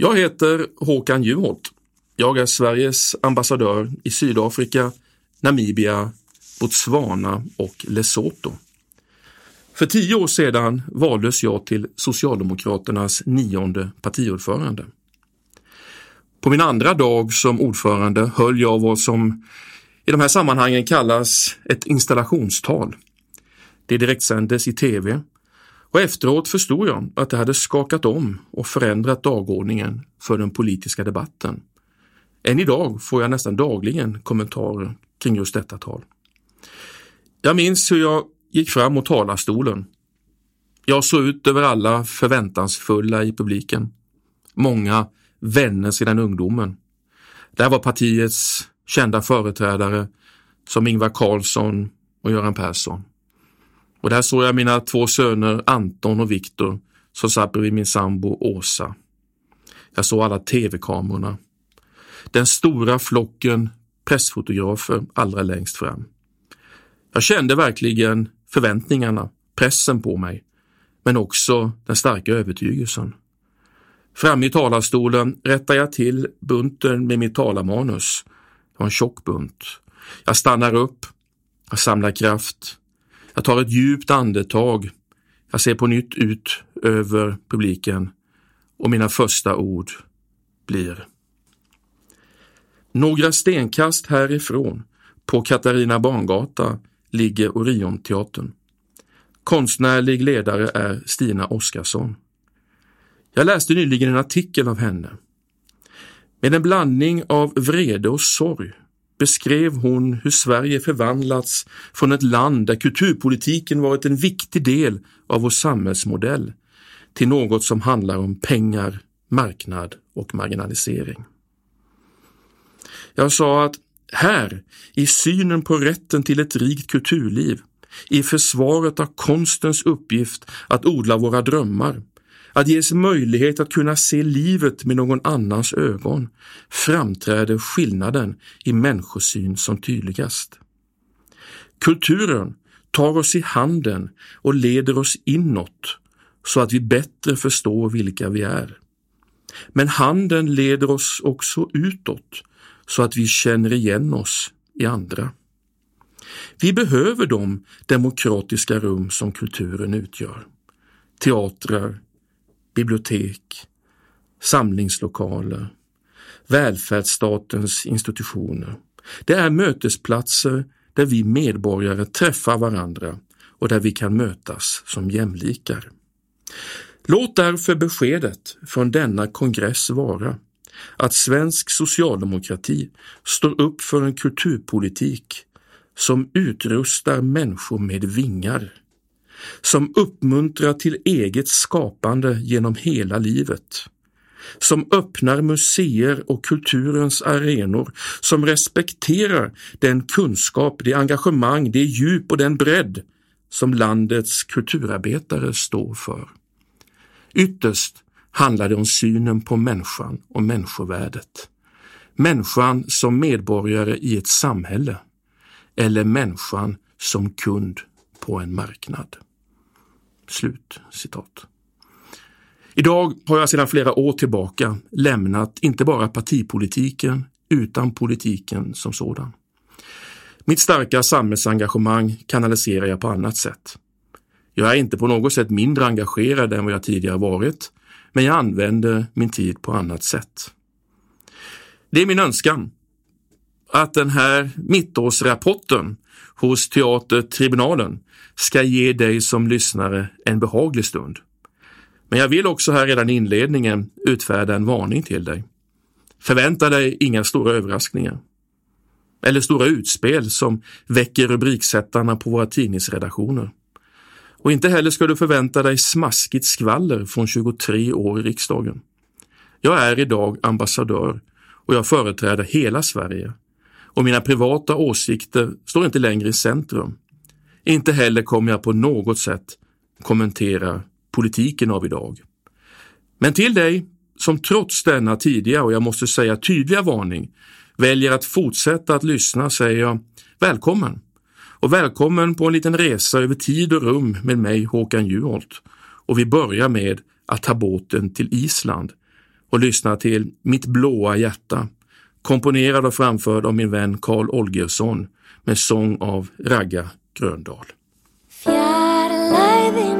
Jag heter Håkan Juholt. Jag är Sveriges ambassadör i Sydafrika, Namibia, Botswana och Lesotho. För tio år sedan valdes jag till Socialdemokraternas nionde partiordförande. På min andra dag som ordförande höll jag vad som i de här sammanhangen kallas ett installationstal. Det direktsändes i tv och efteråt förstod jag att det hade skakat om och förändrat dagordningen för den politiska debatten. Än idag får jag nästan dagligen kommentarer kring just detta tal. Jag minns hur jag gick fram mot talarstolen. Jag såg ut över alla förväntansfulla i publiken. Många vänner sedan ungdomen. Där var partiets kända företrädare som Ingvar Carlsson och Göran Persson. Och där såg jag mina två söner Anton och Viktor som satt bredvid min sambo Åsa. Jag såg alla tv-kamerorna. Den stora flocken pressfotografer allra längst fram. Jag kände verkligen förväntningarna, pressen på mig, men också den starka övertygelsen. Framme i talarstolen rättar jag till bunten med mitt talarmanus. Det var en tjock bunt. Jag stannar upp, jag samlar kraft, jag tar ett djupt andetag. Jag ser på nytt ut över publiken och mina första ord blir Några stenkast härifrån, på Katarina Barngata, ligger Orionteatern. Konstnärlig ledare är Stina Oskarsson. Jag läste nyligen en artikel av henne. Med en blandning av vrede och sorg beskrev hon hur Sverige förvandlats från ett land där kulturpolitiken varit en viktig del av vår samhällsmodell till något som handlar om pengar, marknad och marginalisering. Jag sa att här, i synen på rätten till ett rikt kulturliv, i försvaret av konstens uppgift att odla våra drömmar, att ges möjlighet att kunna se livet med någon annans ögon, framträder skillnaden i människosyn som tydligast. Kulturen tar oss i handen och leder oss inåt så att vi bättre förstår vilka vi är. Men handen leder oss också utåt så att vi känner igen oss i andra. Vi behöver de demokratiska rum som kulturen utgör. Teatrar, bibliotek, samlingslokaler, välfärdsstatens institutioner. Det är mötesplatser där vi medborgare träffar varandra och där vi kan mötas som jämlikar. Låt därför beskedet från denna kongress vara att svensk socialdemokrati står upp för en kulturpolitik som utrustar människor med vingar som uppmuntrar till eget skapande genom hela livet, som öppnar museer och kulturens arenor, som respekterar den kunskap, det engagemang, det djup och den bredd som landets kulturarbetare står för. Ytterst handlar det om synen på människan och människovärdet. Människan som medborgare i ett samhälle eller människan som kund på en marknad. Slut citat. Idag har jag sedan flera år tillbaka lämnat inte bara partipolitiken utan politiken som sådan. Mitt starka samhällsengagemang kanaliserar jag på annat sätt. Jag är inte på något sätt mindre engagerad än vad jag tidigare varit, men jag använder min tid på annat sätt. Det är min önskan att den här mittårsrapporten hos Teatertribunalen ska ge dig som lyssnare en behaglig stund. Men jag vill också här redan i inledningen utfärda en varning till dig. Förvänta dig inga stora överraskningar. Eller stora utspel som väcker rubriksättarna på våra tidningsredaktioner. Och inte heller ska du förvänta dig smaskigt skvaller från 23 år i riksdagen. Jag är idag ambassadör och jag företräder hela Sverige och mina privata åsikter står inte längre i centrum. Inte heller kommer jag på något sätt kommentera politiken av idag. Men till dig som trots denna tidiga och jag måste säga tydliga varning väljer att fortsätta att lyssna säger jag välkommen och välkommen på en liten resa över tid och rum med mig Håkan Juholt. Och vi börjar med att ta båten till Island och lyssna till Mitt blåa hjärta, komponerad och framförd av min vän Karl Olgersson med sång av Ragga Gröndal. Fjarlæðin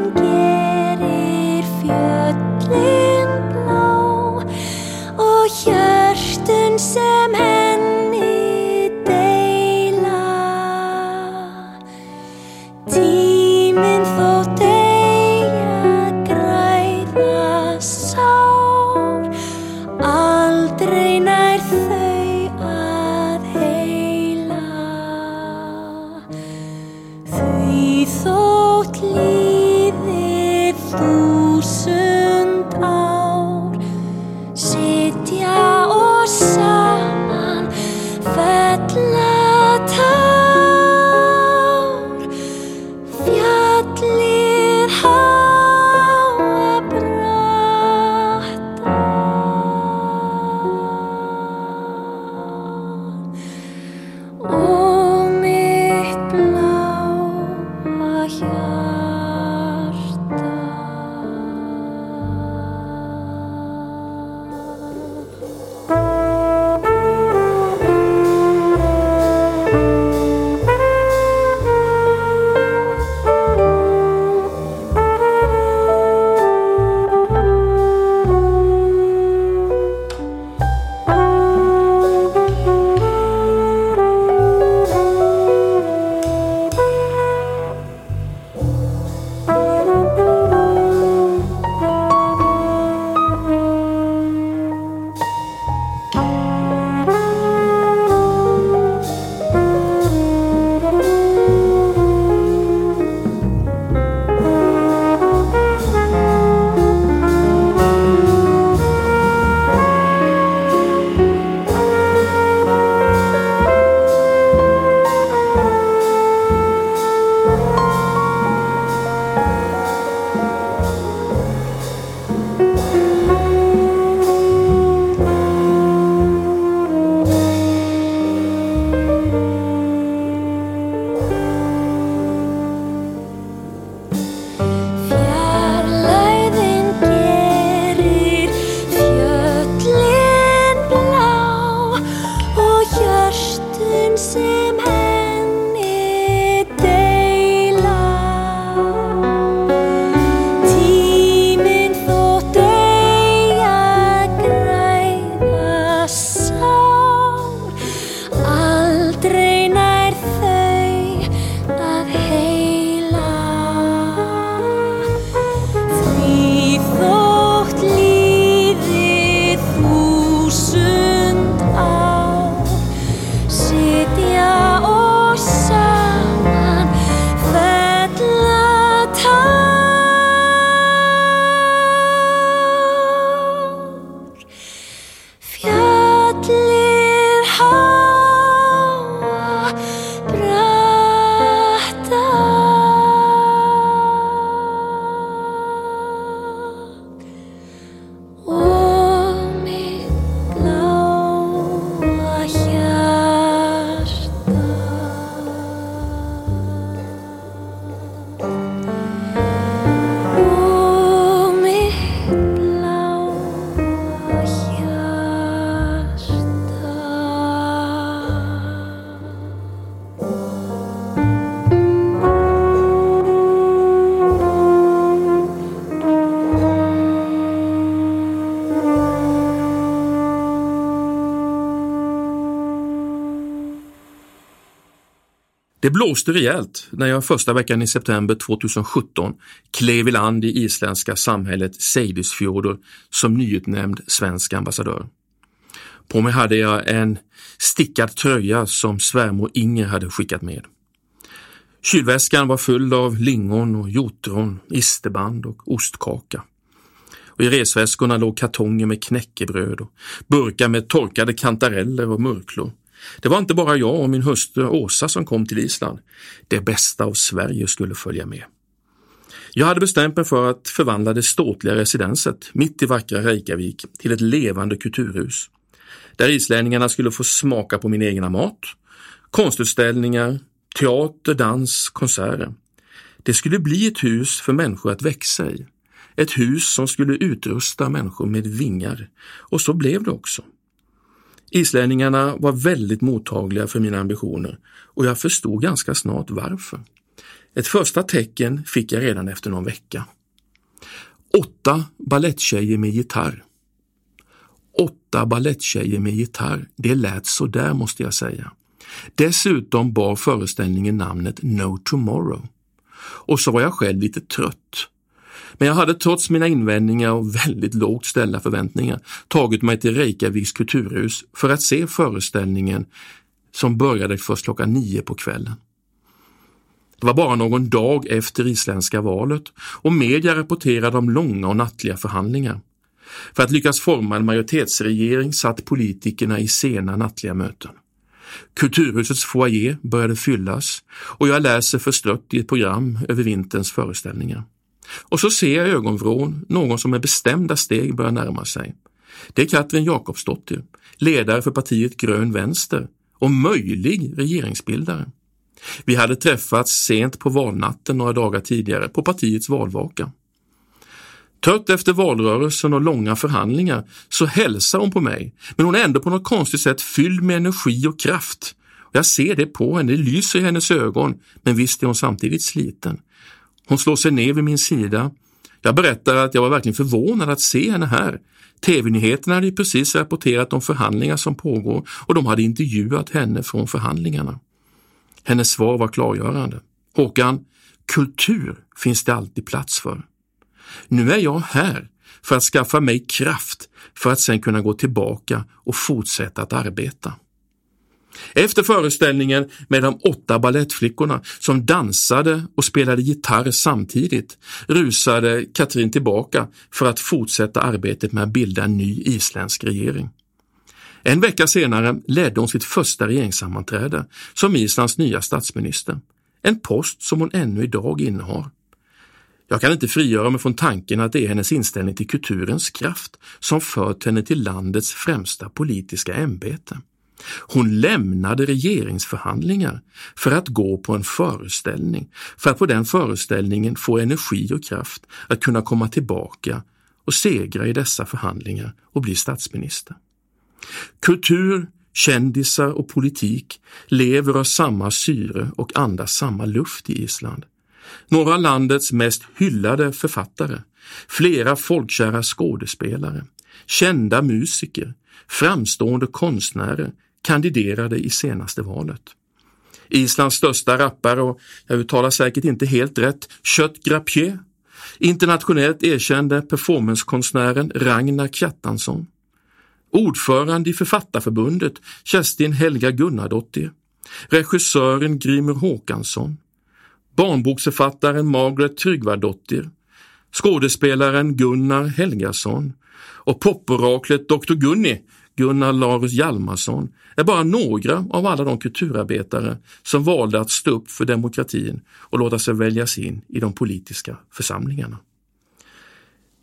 Det blåste rejält när jag första veckan i september 2017 klev i land i isländska samhället Seydisfjordur som nyutnämnd svensk ambassadör. På mig hade jag en stickad tröja som svärmor Inger hade skickat med. Kylväskan var full av lingon och hjortron, isterband och ostkaka. Och I resväskorna låg kartonger med knäckebröd och burkar med torkade kantareller och murklor. Det var inte bara jag och min hustru Åsa som kom till Island. Det bästa av Sverige skulle följa med. Jag hade bestämt mig för att förvandla det ståtliga residenset mitt i vackra Reykjavik till ett levande kulturhus. Där islänningarna skulle få smaka på min egna mat, konstutställningar, teater, dans, konserter. Det skulle bli ett hus för människor att växa i. ett hus som skulle utrusta människor med vingar. Och så blev det också. Islänningarna var väldigt mottagliga för mina ambitioner och jag förstod ganska snart varför. Ett första tecken fick jag redan efter någon vecka. Åtta balletttjejer med gitarr. Åtta balletttjejer med gitarr, det lät så där måste jag säga. Dessutom bar föreställningen namnet No Tomorrow. Och så var jag själv lite trött. Men jag hade trots mina invändningar och väldigt lågt ställda förväntningar tagit mig till Reykjaviks kulturhus för att se föreställningen som började först klockan nio på kvällen. Det var bara någon dag efter isländska valet och media rapporterade om långa och nattliga förhandlingar. För att lyckas forma en majoritetsregering satt politikerna i sena nattliga möten. Kulturhusets foyer började fyllas och jag läser förstrött i ett program över vinterns föreställningar. Och så ser jag i ögonvrån någon som med bestämda steg börjar närma sig. Det är Katrin Jakobsdottir, ledare för partiet Grön Vänster och möjlig regeringsbildare. Vi hade träffats sent på valnatten några dagar tidigare på partiets valvaka. Trött efter valrörelsen och långa förhandlingar så hälsar hon på mig, men hon är ändå på något konstigt sätt fylld med energi och kraft. Jag ser det på henne, det lyser i hennes ögon, men visst är hon samtidigt sliten. Hon slår sig ner vid min sida. Jag berättar att jag var verkligen förvånad att se henne här. TV-nyheterna hade ju precis rapporterat om förhandlingar som pågår och de hade intervjuat henne från förhandlingarna. Hennes svar var klargörande. Håkan, kultur finns det alltid plats för. Nu är jag här för att skaffa mig kraft för att sen kunna gå tillbaka och fortsätta att arbeta. Efter föreställningen med de åtta ballettflickorna som dansade och spelade gitarr samtidigt rusade Katrin tillbaka för att fortsätta arbetet med att bilda en ny isländsk regering. En vecka senare ledde hon sitt första regeringssammanträde som Islands nya statsminister, en post som hon ännu idag innehar. Jag kan inte frigöra mig från tanken att det är hennes inställning till kulturens kraft som fört henne till landets främsta politiska ämbete. Hon lämnade regeringsförhandlingar för att gå på en föreställning, för att på den föreställningen få energi och kraft att kunna komma tillbaka och segra i dessa förhandlingar och bli statsminister. Kultur, kändisar och politik lever av samma syre och andas samma luft i Island. Några av landets mest hyllade författare, flera folkkära skådespelare, kända musiker, framstående konstnärer kandiderade i senaste valet. Islands största rappare och jag uttalar säkert inte helt rätt, Kött Grapier, internationellt erkände performancekonstnären Ragnar Kjartansson, ordförande i Författarförbundet Kerstin Helga Gunnardottir, regissören Grimur Håkansson, barnboksförfattaren Margaret Tryggvadottir, skådespelaren Gunnar Helgason och poporaklet Dr. Gunni Gunnar Larus Hjalmarsson är bara några av alla de kulturarbetare som valde att stå upp för demokratin och låta sig väljas in i de politiska församlingarna.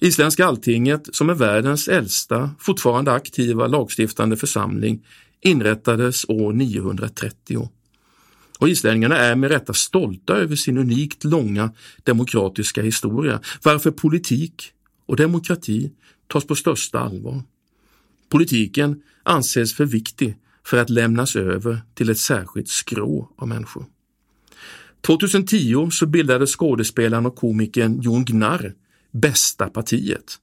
Isländska alltinget, som är världens äldsta, fortfarande aktiva lagstiftande församling, inrättades år 930. Och islänningarna är med rätta stolta över sin unikt långa demokratiska historia, varför politik och demokrati tas på största allvar. Politiken anses för viktig för att lämnas över till ett särskilt skrå av människor. 2010 så bildade skådespelaren och komikern Jon Gnarr Bästa partiet.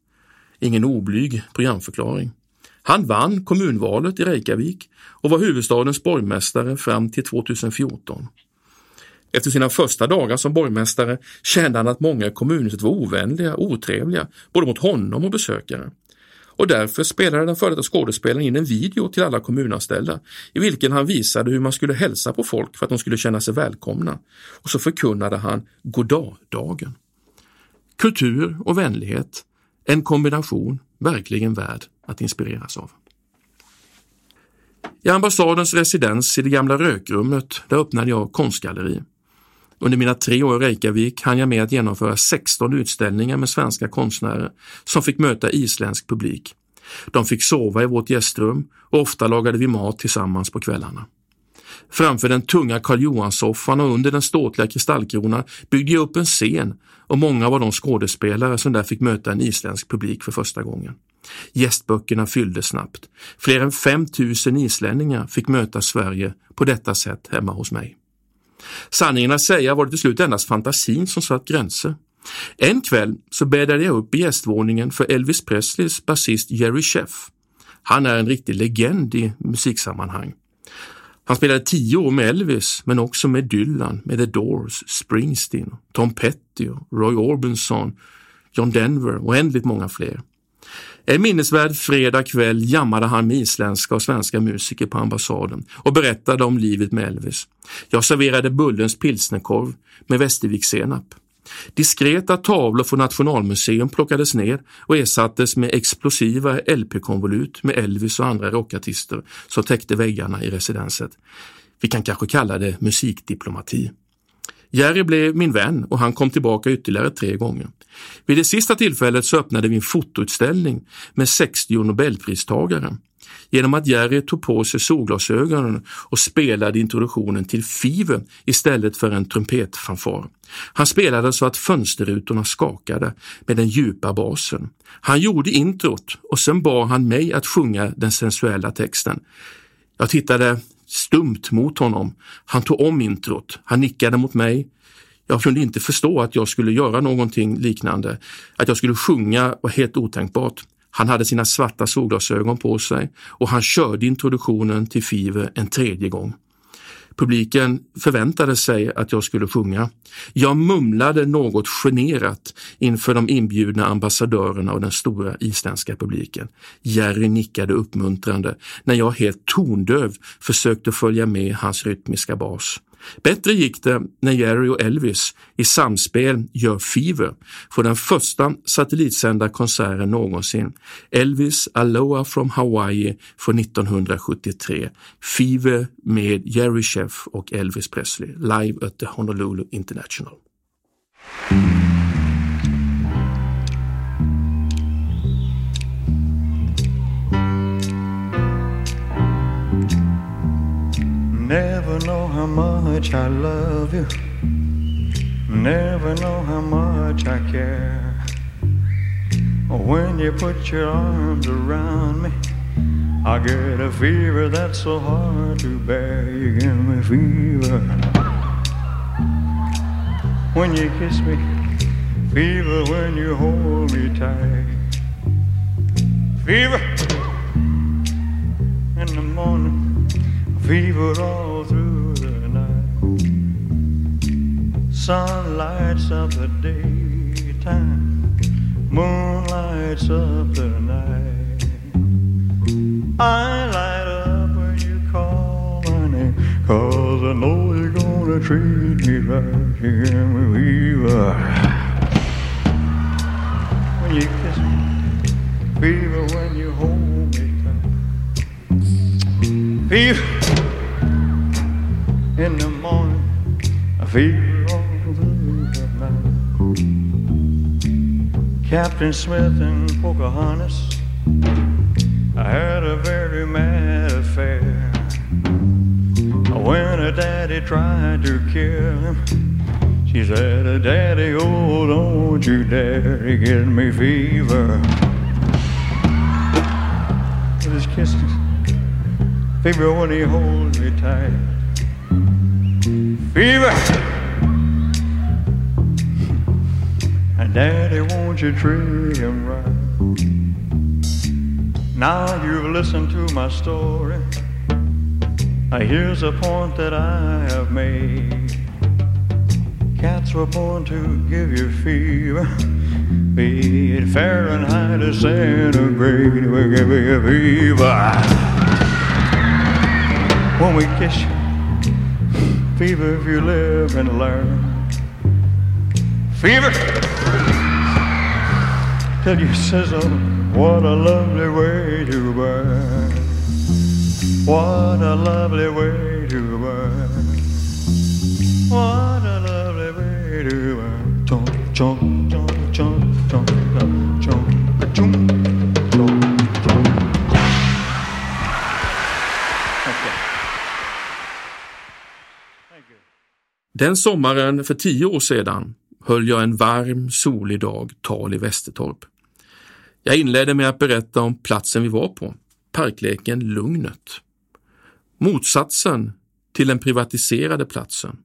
Ingen oblyg programförklaring. Han vann kommunvalet i Reykjavik och var huvudstadens borgmästare fram till 2014. Efter sina första dagar som borgmästare kände han att många i kommunhuset var ovänliga och otrevliga, både mot honom och besökare och därför spelade den före detta skådespelaren in en video till alla kommunanställda i vilken han visade hur man skulle hälsa på folk för att de skulle känna sig välkomna. Och så förkunnade han goddag-dagen. Kultur och vänlighet, en kombination verkligen värd att inspireras av. I ambassadens residens i det gamla rökrummet, där öppnade jag konstgalleri. Under mina tre år i Reykjavik hann jag med att genomföra 16 utställningar med svenska konstnärer som fick möta isländsk publik. De fick sova i vårt gästrum och ofta lagade vi mat tillsammans på kvällarna. Framför den tunga Karl Johan-soffan och under den ståtliga kristallkronan byggde jag upp en scen och många var de skådespelare som där fick möta en isländsk publik för första gången. Gästböckerna fylldes snabbt. Fler än 5000 islänningar fick möta Sverige på detta sätt hemma hos mig. Sanningen att säga var det till slut endast fantasin som satt gränser. En kväll så bäddade jag upp i gästvåningen för Elvis Presleys basist Jerry Sheff. Han är en riktig legend i musiksammanhang. Han spelade tio år med Elvis, men också med Dylan, med The Doors, Springsteen, Tom Petty, Roy Orbison, John Denver och oändligt många fler. En minnesvärd fredag kväll jammade han med isländska och svenska musiker på ambassaden och berättade om livet med Elvis. Jag serverade Bullens pilsnerkorv med Västervikssenap. Diskreta tavlor från Nationalmuseum plockades ner och ersattes med explosiva LP-konvolut med Elvis och andra rockartister som täckte väggarna i residenset. Vi kan kanske kalla det musikdiplomati. Jerry blev min vän och han kom tillbaka ytterligare tre gånger. Vid det sista tillfället så öppnade vi en fotoutställning med 60 nobelpristagare. Genom att Jerry tog på sig solglasögonen och spelade introduktionen till Fever istället för en trumpetfanfar. Han spelade så att fönsterrutorna skakade med den djupa basen. Han gjorde introt och sen bad han mig att sjunga den sensuella texten. Jag tittade stumt mot honom. Han tog om introt. Han nickade mot mig. Jag kunde inte förstå att jag skulle göra någonting liknande. Att jag skulle sjunga var helt otänkbart. Han hade sina svarta solglasögon på sig och han körde introduktionen till Fever en tredje gång. Publiken förväntade sig att jag skulle sjunga. Jag mumlade något generat inför de inbjudna ambassadörerna och den stora isländska publiken. Jerry nickade uppmuntrande när jag helt tondöv försökte följa med hans rytmiska bas. Bättre gick det när Jerry och Elvis i samspel gör Fever för den första satellitsända konserten någonsin. Elvis Aloha from Hawaii från 1973. Fever med Jerry Chef och Elvis Presley live at the Honolulu International. Never know how much I love you. Never know how much I care. When you put your arms around me, I get a fever that's so hard to bear. You give me fever. When you kiss me, fever when you hold me tight. Fever in the morning, fever all through the night. Sun lights up the daytime, moon lights up the night. I light up when you call my name, cause I know you're gonna treat me right. Give fever. When you kiss me, fever when you hold in the morning, I fever all the night. Captain Smith and Pocahontas, I had a very mad affair. When her daddy tried to kill him, she said, Daddy, oh, don't you dare get me fever. Fever when he holds me tight. Fever! And Daddy, won't you treat him right? Now you've listened to my story. Here's a point that I have made. Cats were born to give you fever. Be it Fahrenheit or centigrade, will give you fever. When we kiss you, fever if you live and learn. Fever! Till you sizzle, what a lovely way to burn. What a lovely way to burn. What a lovely way to burn. Chomp, chomp, chomp, Den sommaren för tio år sedan höll jag en varm, solig dag tal i Västertorp. Jag inledde med att berätta om platsen vi var på, parkleken Lugnet. Motsatsen till den privatiserade platsen.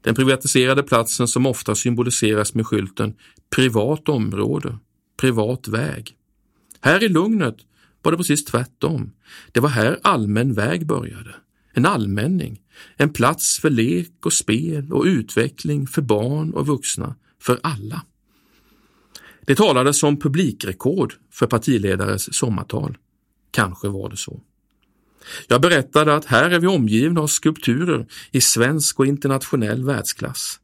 Den privatiserade platsen som ofta symboliseras med skylten privat område, privat väg. Här i Lugnet var det precis tvärtom. Det var här allmän väg började. En allmänning, en plats för lek och spel och utveckling för barn och vuxna, för alla. Det talades om publikrekord för partiledares sommartal. Kanske var det så. Jag berättade att här är vi omgivna av skulpturer i svensk och internationell världsklass.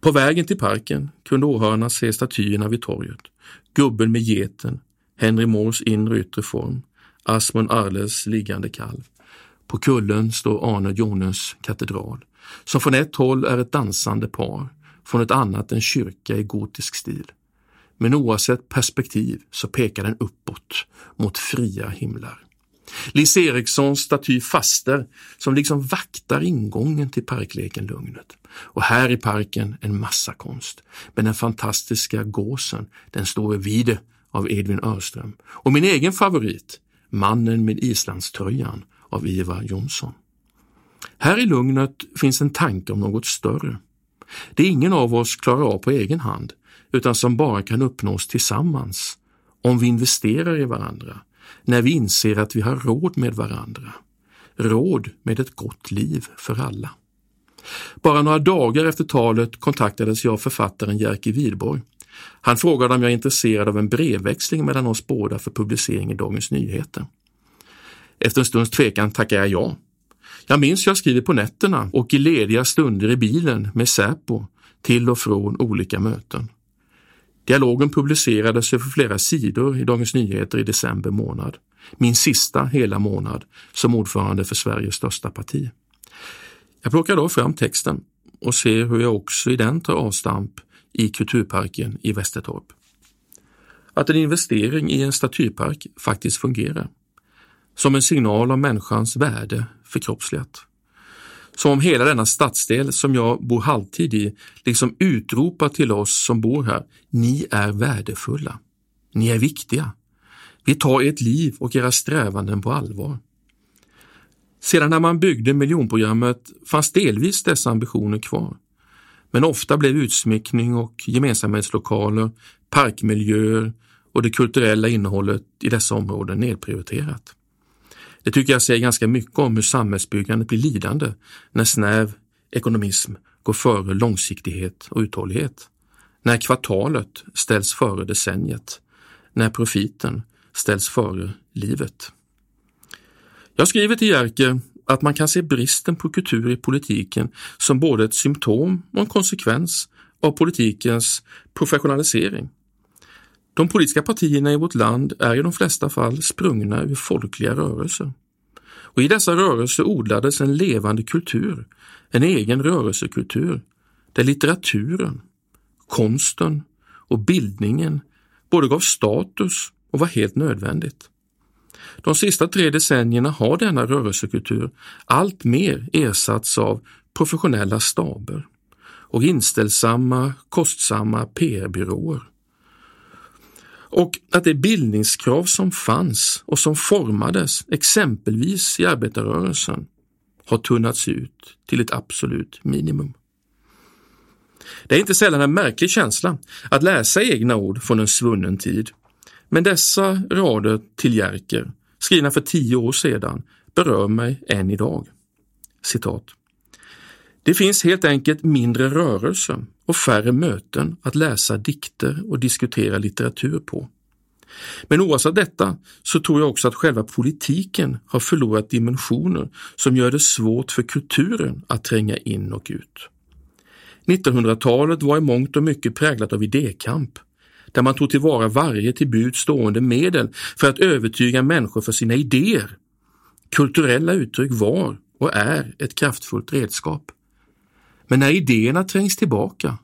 På vägen till parken kunde åhörarna se statyerna vid torget. Gubben med geten, Henry Moores inre yttre form, Asmund Arles liggande kalv. På kullen står Arne Jonens katedral, som från ett håll är ett dansande par, från ett annat en kyrka i gotisk stil. Men oavsett perspektiv så pekar den uppåt mot fria himlar. Lis Erikssons staty Faster som liksom vaktar ingången till parkleken Lugnet. Och här i parken en massa konst. Men den fantastiska gåsen, den står Vide av Edvin Örström. Och min egen favorit, Mannen med islandströjan av Ivar Jonsson. Här i Lugnet finns en tanke om något större. Det ingen av oss klarar av på egen hand, utan som bara kan uppnås tillsammans om vi investerar i varandra, när vi inser att vi har råd med varandra. Råd med ett gott liv för alla. Bara några dagar efter talet kontaktades jag av författaren Jerker Widborg. Han frågade om jag är intresserad av en brevväxling mellan oss båda för publicering i Dagens Nyheter. Efter en stunds tvekan tackade jag ja. Jag minns jag skriver på nätterna och i lediga stunder i bilen med Säpo till och från olika möten. Dialogen publicerades över flera sidor i Dagens Nyheter i december månad. Min sista hela månad som ordförande för Sveriges största parti. Jag plockar då fram texten och ser hur jag också i den tar avstamp i Kulturparken i Västertorp. Att en investering i en statypark faktiskt fungerar. Som en signal om människans värde förkroppsligat. Som om hela denna stadsdel som jag bor halvtid i liksom utropar till oss som bor här, ni är värdefulla. Ni är viktiga. Vi tar ert liv och era strävanden på allvar. Sedan när man byggde miljonprogrammet fanns delvis dessa ambitioner kvar. Men ofta blev utsmyckning och gemensamhetslokaler, parkmiljöer och det kulturella innehållet i dessa områden nedprioriterat. Det tycker jag säger ganska mycket om hur samhällsbyggandet blir lidande när snäv ekonomism går före långsiktighet och uthållighet. När kvartalet ställs före decenniet. När profiten ställs före livet. Jag skriver till Jerker att man kan se bristen på kultur i politiken som både ett symptom och en konsekvens av politikens professionalisering. De politiska partierna i vårt land är i de flesta fall sprungna ur folkliga rörelser. Och I dessa rörelser odlades en levande kultur, en egen rörelsekultur, där litteraturen, konsten och bildningen både gav status och var helt nödvändigt. De sista tre decennierna har denna rörelsekultur allt mer ersatts av professionella staber och inställsamma, kostsamma PR-byråer. Och att det bildningskrav som fanns och som formades exempelvis i arbetarrörelsen har tunnats ut till ett absolut minimum. Det är inte sällan en märklig känsla att läsa egna ord från en svunnen tid. Men dessa rader till Jerker, skrivna för tio år sedan, berör mig än idag. Citat. Det finns helt enkelt mindre rörelse och färre möten att läsa dikter och diskutera litteratur på. Men oavsett detta så tror jag också att själva politiken har förlorat dimensioner som gör det svårt för kulturen att tränga in och ut. 1900-talet var i mångt och mycket präglat av idékamp, där man tog tillvara varje till bud stående medel för att övertyga människor för sina idéer. Kulturella uttryck var och är ett kraftfullt redskap. Men när idéerna trängs tillbaka,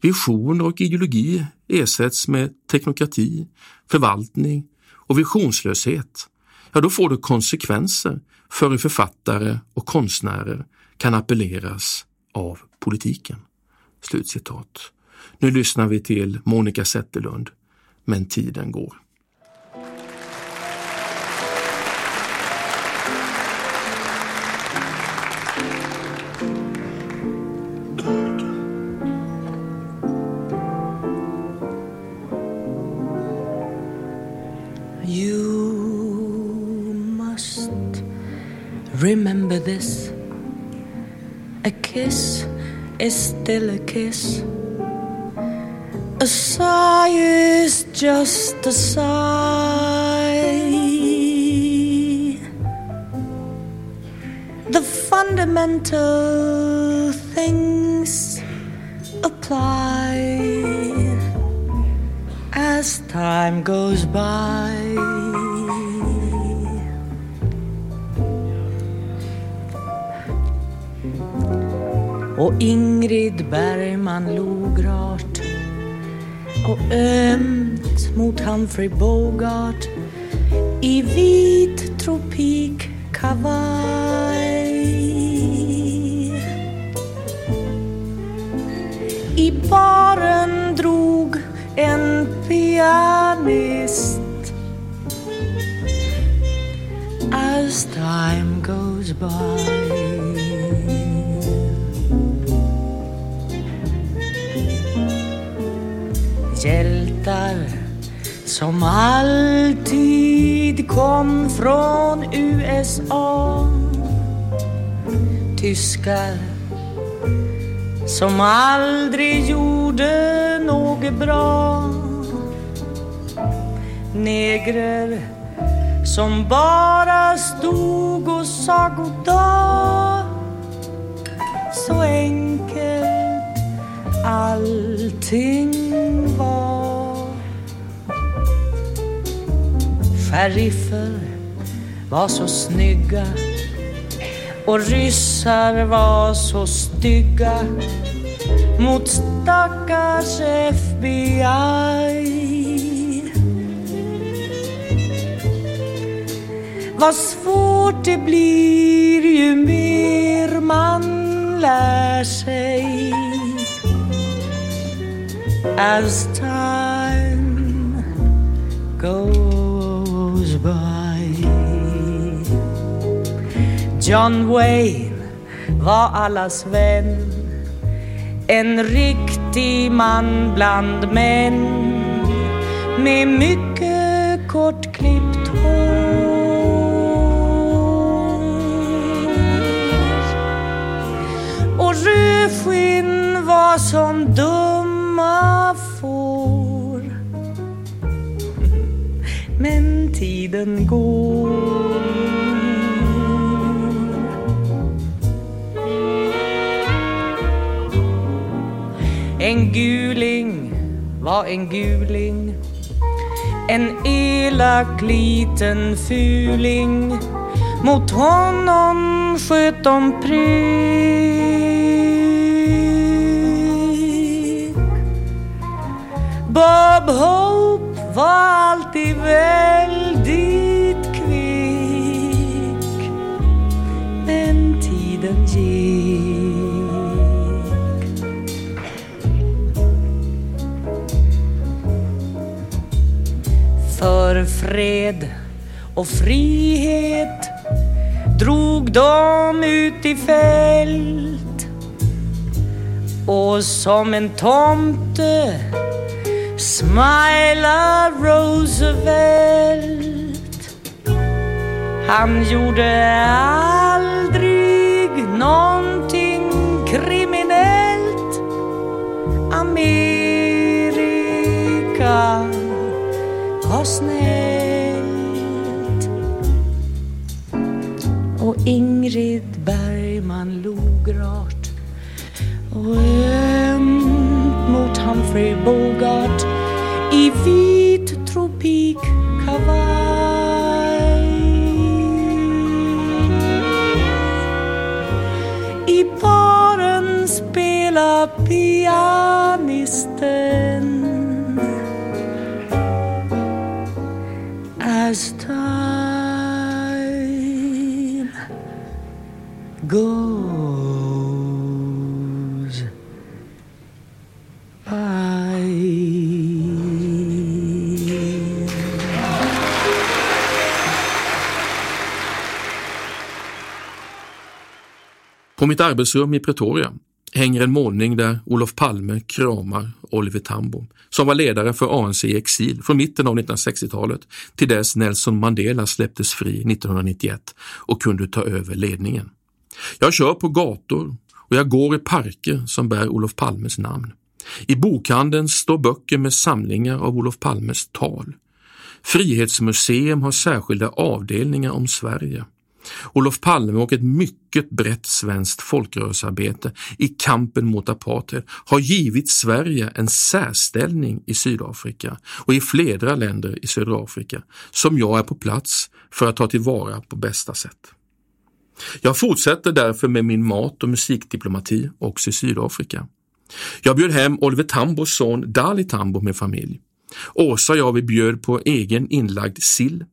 visioner och ideologi ersätts med teknokrati, förvaltning och visionslöshet, ja då får det konsekvenser för hur författare och konstnärer kan appelleras av politiken. Slutcitat. Nu lyssnar vi till Monica Zetterlund, men tiden går. Is still a kiss. A sigh is just a sigh. The fundamental things apply as time goes by. Och Ingrid Bergman log rart och ömt mot Humphrey Bogart i vit tropikkavaj. I baren drog en pianist as time goes by. Som alltid kom från USA. Tyskar som aldrig gjorde något bra. Negrer som bara stod och sa goddag. Så enkelt allting var. Sheriffer var så snygga och ryssar var så stygga mot stackars FBI. Vad svårt det blir ju mer man lär sig as time goes John Wayne var allas vän, en riktig man bland män med mycket kortklippt hår. Och rödskinn var som dumma får. Men tiden går. Guling. Var en guling. En elak liten fuling. Mot honom sköt de prick. Bob Hope var alltid väldigt kvick. Men tiden gick. För fred och frihet drog de ut i fält och som en tomte smilar Roosevelt. Han gjorde aldrig någonting kriminellt. Amen. Var snällt. Och Ingrid Bergman log rart och ömt mot Humphrey Bogart i vit tropikkavaj. I baren spela pianister På mitt arbetsrum i Pretoria hänger en målning där Olof Palme kramar Oliver Tambo, som var ledare för ANC i exil från mitten av 1960-talet till dess Nelson Mandela släpptes fri 1991 och kunde ta över ledningen. Jag kör på gator och jag går i parker som bär Olof Palmes namn. I bokhandeln står böcker med samlingar av Olof Palmes tal. Frihetsmuseum har särskilda avdelningar om Sverige. Olof Palme och ett mycket brett svenskt folkrörelsearbete i kampen mot apartheid har givit Sverige en särställning i Sydafrika och i flera länder i södra Afrika som jag är på plats för att ta tillvara på bästa sätt. Jag fortsätter därför med min mat och musikdiplomati också i Sydafrika. Jag bjöd hem Oliver Tambos son Dali Tambo med familj. Åsa och jag vi bjöd på egen inlagd sill,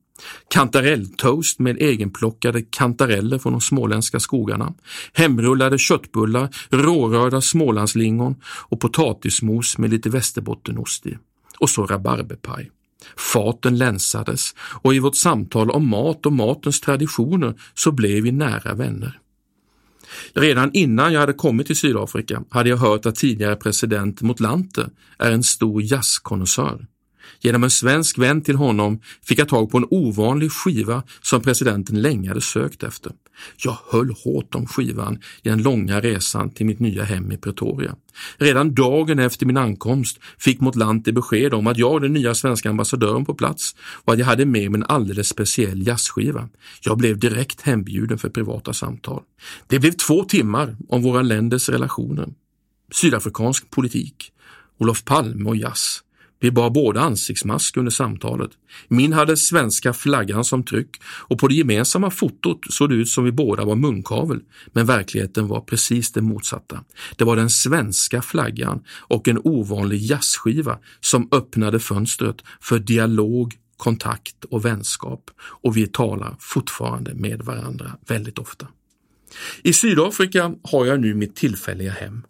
kantarelltoast med egenplockade kantareller från de småländska skogarna, hemrullade köttbullar, rårörda smålandslingon och potatismos med lite västerbottenost i. Och så rabarberpaj. Faten länsades och i vårt samtal om mat och matens traditioner så blev vi nära vänner. Redan innan jag hade kommit till Sydafrika hade jag hört att tidigare president Motlante är en stor jazzkonnässör. Genom en svensk vän till honom fick jag tag på en ovanlig skiva som presidenten länge hade sökt efter. Jag höll hårt om skivan i den långa resan till mitt nya hem i Pretoria. Redan dagen efter min ankomst fick Motlanthe besked om att jag, den nya svenska ambassadören på plats, och att jag hade med mig en alldeles speciell jazzskiva. Jag blev direkt hembjuden för privata samtal. Det blev två timmar om våra länders relationer, sydafrikansk politik, Olof Palme och jazz. Vi bar båda ansiktsmask under samtalet. Min hade svenska flaggan som tryck och på det gemensamma fotot såg det ut som vi båda var munkavel, men verkligheten var precis det motsatta. Det var den svenska flaggan och en ovanlig jazzskiva som öppnade fönstret för dialog, kontakt och vänskap och vi talar fortfarande med varandra väldigt ofta. I Sydafrika har jag nu mitt tillfälliga hem.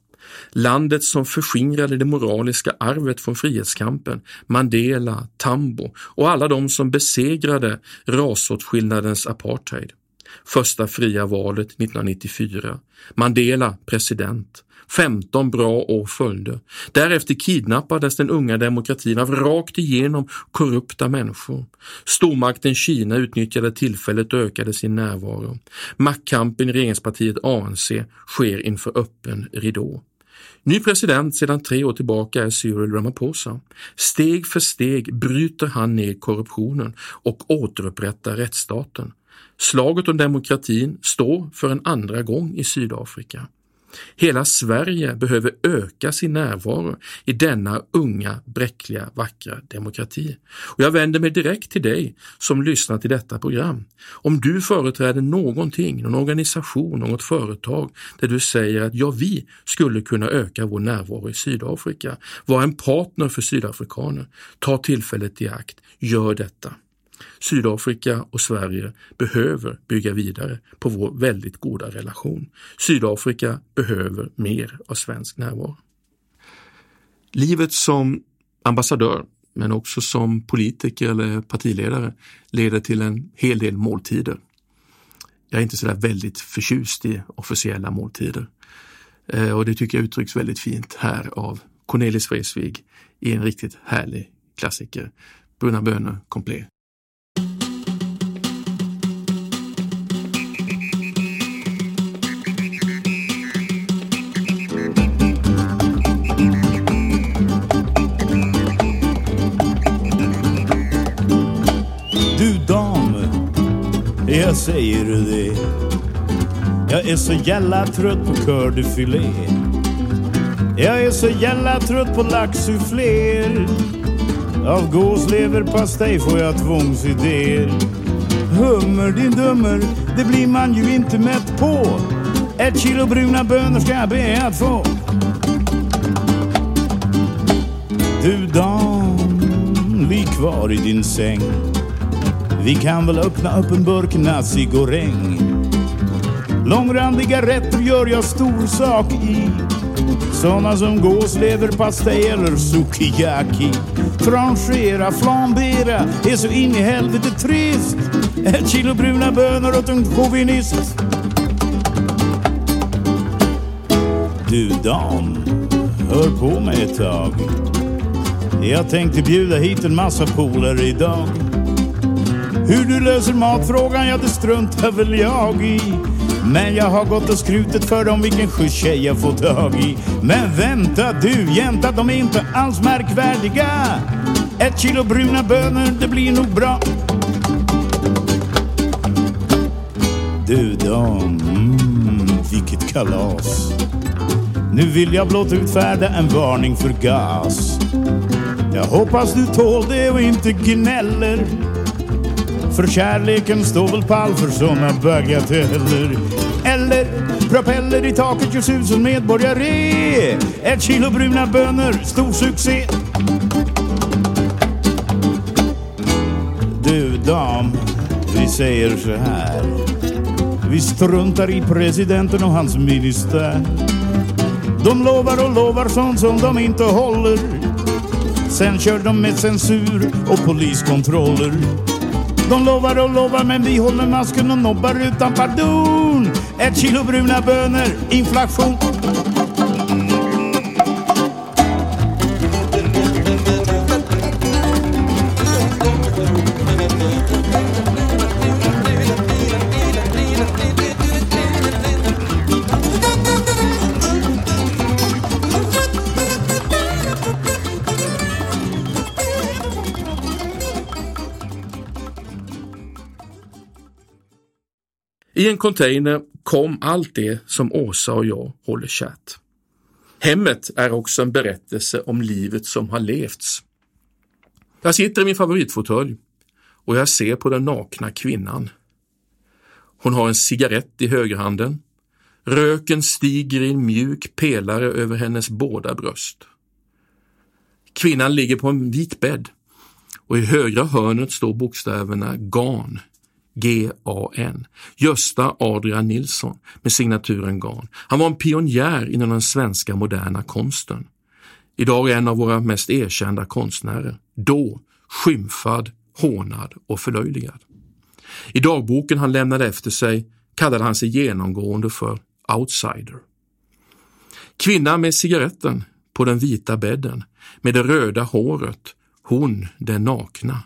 Landet som förskingrade det moraliska arvet från frihetskampen, Mandela, Tambo och alla de som besegrade rasåtskillnadens apartheid. Första fria valet 1994. Mandela president. 15 bra år följde. Därefter kidnappades den unga demokratin av rakt igenom korrupta människor. Stormakten Kina utnyttjade tillfället och ökade sin närvaro. Maktkampen i regeringspartiet ANC sker inför öppen ridå. Ny president sedan tre år tillbaka är Cyril Ramaphosa. Steg för steg bryter han ner korruptionen och återupprättar rättsstaten. Slaget om demokratin står för en andra gång i Sydafrika. Hela Sverige behöver öka sin närvaro i denna unga, bräckliga, vackra demokrati. Och jag vänder mig direkt till dig som lyssnar till detta program. Om du företräder någonting, någon organisation, något företag där du säger att ja, vi skulle kunna öka vår närvaro i Sydafrika, vara en partner för sydafrikaner, ta tillfället i akt, gör detta. Sydafrika och Sverige behöver bygga vidare på vår väldigt goda relation. Sydafrika behöver mer av svensk närvaro. Livet som ambassadör, men också som politiker eller partiledare, leder till en hel del måltider. Jag är inte sådär väldigt förtjust i officiella måltider. Eh, och det tycker jag uttrycks väldigt fint här av Cornelis Vreeswijk i en riktigt härlig klassiker. Bruna bönor komplett. Jag säger det. Jag är så jävla trött på kördefilé. Jag är så jävla trött på laxsuffléer. Av gåsleverpastej får jag tvångsidéer. Hummer din dummer, det blir man ju inte mätt på. Ett kilo bruna bönor ska jag be att få. Du dam, ligg kvar i din säng. Vi kan väl öppna upp en burk nasi goreng. Långrandiga rätter gör jag stor sak i. Såna som gåsleverpastej eller sukiyaki. Tranchera, flambera är så in i helvete trist. Ett kilo bruna bönor åt en chauvinist. Du dam, hör på mig ett tag. Jag tänkte bjuda hit en massa polare idag. Hur du löser matfrågan, ja det struntar väl jag i. Men jag har gått och skrutit för dem vilken schysst tjej jag fått tag i. Men vänta du jänta, de är inte alls märkvärdiga. Ett kilo bruna bönor, det blir nog bra. Du Dan, mm, vilket kalas. Nu vill jag blott utfärda en varning för gas. Jag hoppas du tål det och inte gnäller. För kärleken står väl pall för såna bagateller. Eller propeller i taket gör susen medborgare. Ett kilo bruna bönor, stor succé. Du dam, vi säger så här. Vi struntar i presidenten och hans minister. De lovar och lovar sånt som de inte håller. Sen kör de med censur och poliskontroller. De lovar och lovar men vi håller masken och nobbar utan pardon. Ett kilo bruna bönor, inflation. I en container kom allt det som Åsa och jag håller kärt. Hemmet är också en berättelse om livet som har levts. Jag sitter i min favoritfåtölj och jag ser på den nakna kvinnan. Hon har en cigarett i högerhanden. Röken stiger i en mjuk pelare över hennes båda bröst. Kvinnan ligger på en vit bädd och i högra hörnet står bokstäverna GAN GAN, Gösta Adrian Nilsson med signaturen GAN. Han var en pionjär inom den svenska moderna konsten. Idag är en av våra mest erkända konstnärer. Då skymfad, hånad och förlöjligad. I dagboken han lämnade efter sig kallade han sig genomgående för outsider. Kvinnan med cigaretten på den vita bädden med det röda håret, hon den nakna.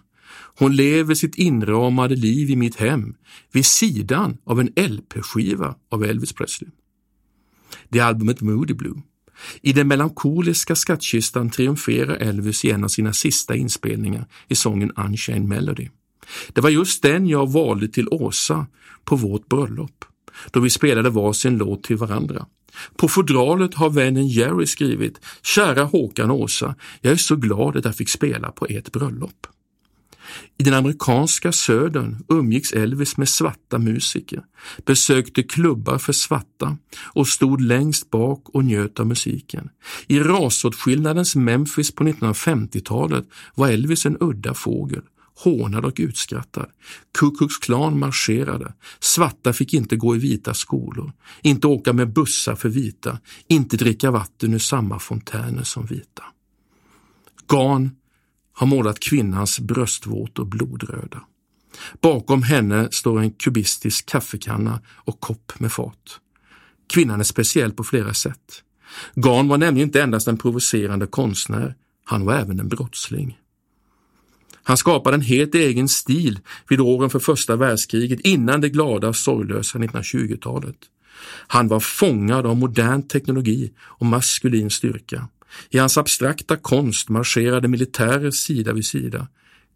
Hon lever sitt inramade liv i mitt hem vid sidan av en LP-skiva av Elvis Presley. Det är albumet Moody Blue. I den melankoliska skattkistan triumferar Elvis i en av sina sista inspelningar i sången Unchained Melody. Det var just den jag valde till Åsa på vårt bröllop, då vi spelade varsin låt till varandra. På fodralet har vännen Jerry skrivit Kära Håkan och Åsa, jag är så glad att jag fick spela på ert bröllop. I den amerikanska södern umgicks Elvis med svarta musiker, besökte klubbar för svarta och stod längst bak och njöt av musiken. I rasåtskillnadens Memphis på 1950-talet var Elvis en udda fågel, hånad och utskrattad. Ku Klux Klan marscherade, svarta fick inte gå i vita skolor, inte åka med bussar för vita, inte dricka vatten ur samma fontäner som vita. Gan har målat kvinnans bröstvårtor blodröda. Bakom henne står en kubistisk kaffekanna och kopp med fat. Kvinnan är speciell på flera sätt. Garn var nämligen inte endast en provocerande konstnär, han var även en brottsling. Han skapade en helt egen stil vid åren för första världskriget innan det glada och sorglösa 1920-talet. Han var fångad av modern teknologi och maskulin styrka. I hans abstrakta konst marscherade militärer sida vid sida.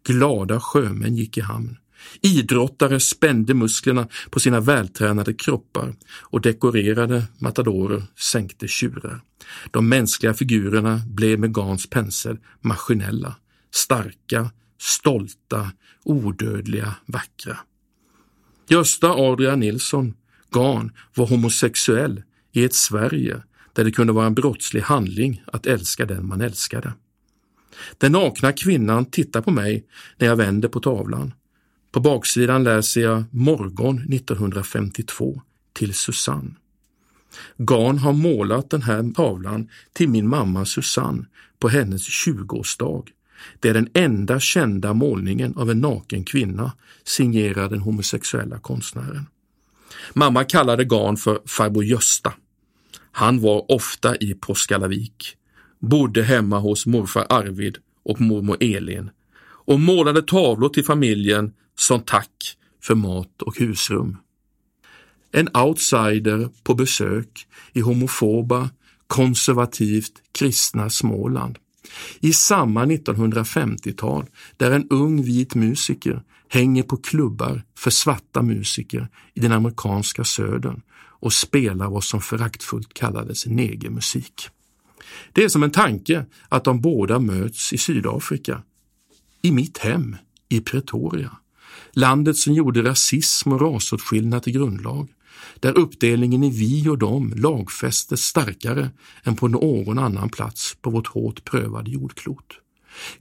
Glada sjömän gick i hamn. Idrottare spände musklerna på sina vältränade kroppar och dekorerade matadorer sänkte tjurar. De mänskliga figurerna blev med Gans pensel maskinella, starka, stolta, odödliga, vackra. Gösta Adrian Nilsson, Gan, var homosexuell i ett Sverige där det kunde vara en brottslig handling att älska den man älskade. Den nakna kvinnan tittar på mig när jag vänder på tavlan. På baksidan läser jag Morgon 1952 till Susanne. Garn har målat den här tavlan till min mamma Susanne på hennes 20-årsdag. Det är den enda kända målningen av en naken kvinna signerad den homosexuella konstnären. Mamma kallade Garn för farbror Gösta han var ofta i Påskallavik, bodde hemma hos morfar Arvid och mormor Elin och målade tavlor till familjen som tack för mat och husrum. En outsider på besök i homofoba, konservativt kristna Småland. I samma 1950-tal där en ung vit musiker hänger på klubbar för svarta musiker i den amerikanska södern och spelar vad som föraktfullt kallades negermusik. Det är som en tanke att de båda möts i Sydafrika, i mitt hem i Pretoria, landet som gjorde rasism och rasåtskillnad till grundlag, där uppdelningen i vi och dem lagfästes starkare än på någon annan plats på vårt hårt prövade jordklot.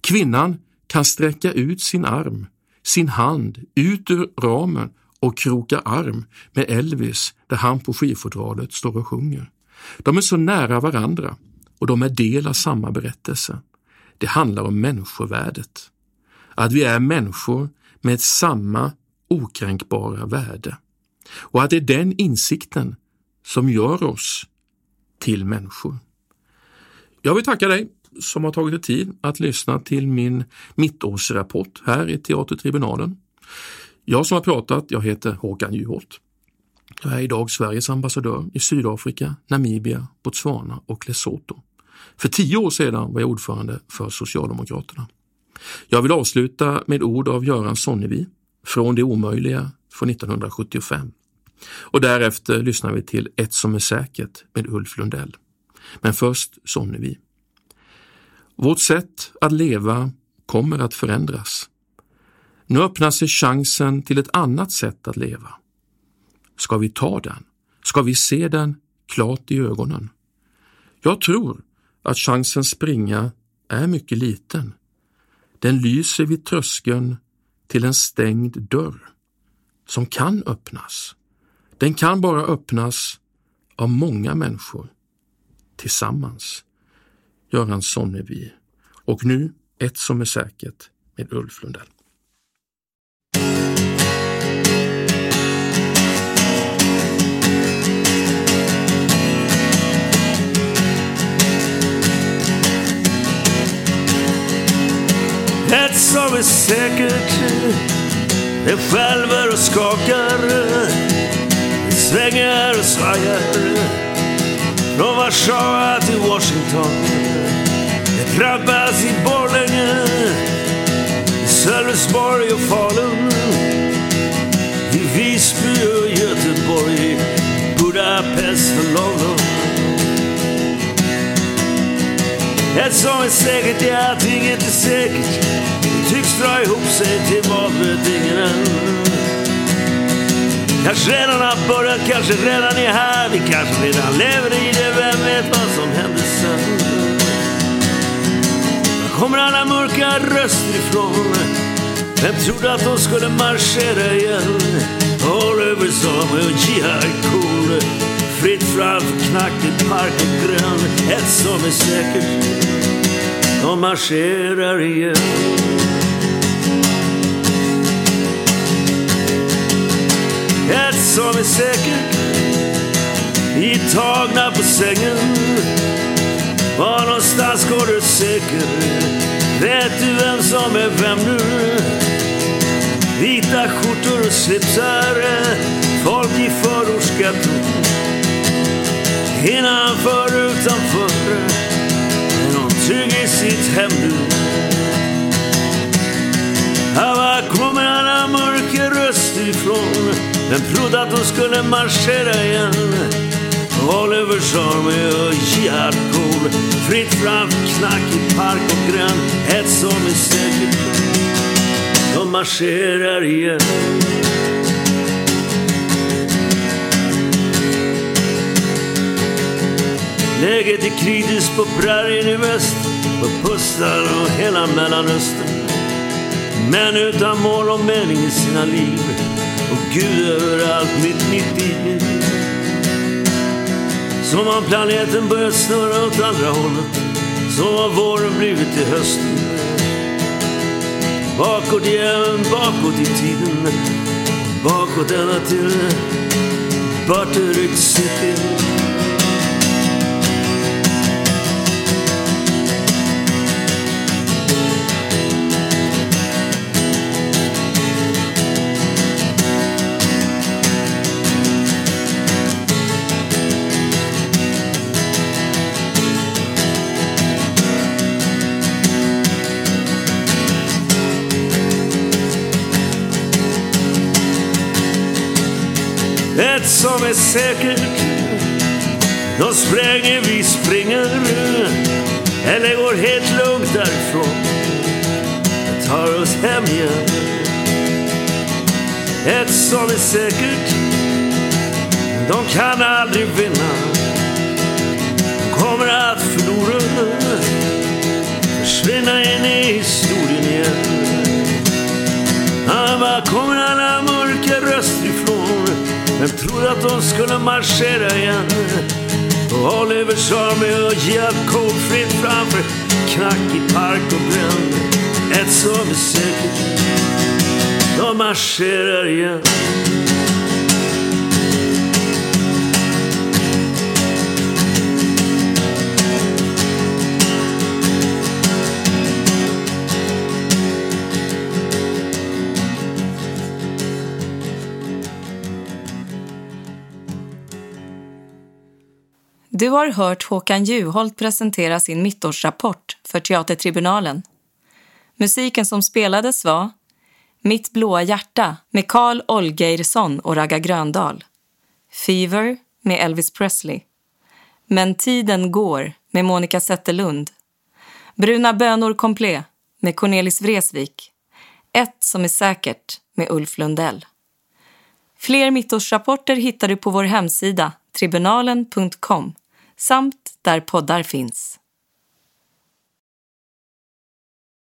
Kvinnan kan sträcka ut sin arm, sin hand ut ur ramen och kroka arm med Elvis där han på skivfodralet står och sjunger. De är så nära varandra och de är del av samma berättelse. Det handlar om människovärdet. Att vi är människor med samma okränkbara värde. Och att det är den insikten som gör oss till människor. Jag vill tacka dig som har tagit dig tid att lyssna till min mittårsrapport här i Teatertribunalen. Jag som har pratat, jag heter Håkan Juholt. Jag är idag Sveriges ambassadör i Sydafrika, Namibia, Botswana och Lesotho. För tio år sedan var jag ordförande för Socialdemokraterna. Jag vill avsluta med ord av Göran Sonnevi, Från det omöjliga från 1975. Och därefter lyssnar vi till Ett som är säkert med Ulf Lundell. Men först Sonnevi. Vårt sätt att leva kommer att förändras. Nu öppnar sig chansen till ett annat sätt att leva. Ska vi ta den? Ska vi se den klart i ögonen? Jag tror att chansen springa är mycket liten. Den lyser vid tröskeln till en stängd dörr som kan öppnas. Den kan bara öppnas av många människor tillsammans. Göran Sonnevi. Och nu ett som är säkert med Ulf Lundell. Ett som är säkert Det skälver och skakar. Det svänger och svajar. Från Warszawa till Washington. Det drabbas i Borlänge I Sölvesborg och Falun. Ett som är säkert är att inget är säkert. Det tycks dra ihop sig till valbedingningen Kanske redan har börjat, kanske redan är här. Vi kanske redan lever i det, vem vet vad som händer sen? Var kommer alla mörka röster ifrån? Vem trodde att de skulle marschera igen? Oliver Samuel och Jihad Cool. Fritt fram för knack i park och grön. Ett som är säkert. De marscherar igen. Ett som är säkert. I är tagna på sängen. Var någonstans går du säker? Vet du vem som är vem nu? Vita skjortor och slipsar Folk i förortsgatton Innanför, utanför Är hon trygg i sitt hem nu Ja, var kommer alla mörker röst ifrån? Den trodde att de skulle marschera igen? Oliver Sarme och Jihad Kohl. Fritt fram, knack i park och grön Ett som är säkert De marscherar igen Läget är kritiskt på prärien i väst På Pustar och hela Mellanöstern. Män utan mål och mening i sina liv Och Gud överallt mitt, mitt i. Som om planeten börjat snurra åt andra hållet Som om våren blivit till hösten. Bakåt igen, bakåt i tiden Bakåt ända till Butterick City Ett som är säkert, då spränger vi springer eller går helt lugnt därifrån. Tar oss hem igen. Ett som är säkert, de kan aldrig vinna. De kommer att förlora, försvinna in i historien igen. Ah, var kommer alla mörka röster ifrån? Vem trodde att de skulle marschera igen? Och Oliver sa mig och Jeff Cole fritt framför knackig park och bränd. Ett som är säkert, de marscherar igen. Du har hört Håkan Juholt presentera sin mittårsrapport för Teatertribunalen. Musiken som spelades var Mitt blåa hjärta med Carl Olgeirsson och Ragga Gröndahl. Fever med Elvis Presley. Men tiden går med Monica Zetterlund. Bruna bönor komplett med Cornelis Vreeswijk. Ett som är säkert med Ulf Lundell. Fler mittårsrapporter hittar du på vår hemsida tribunalen.com samt där poddar finns.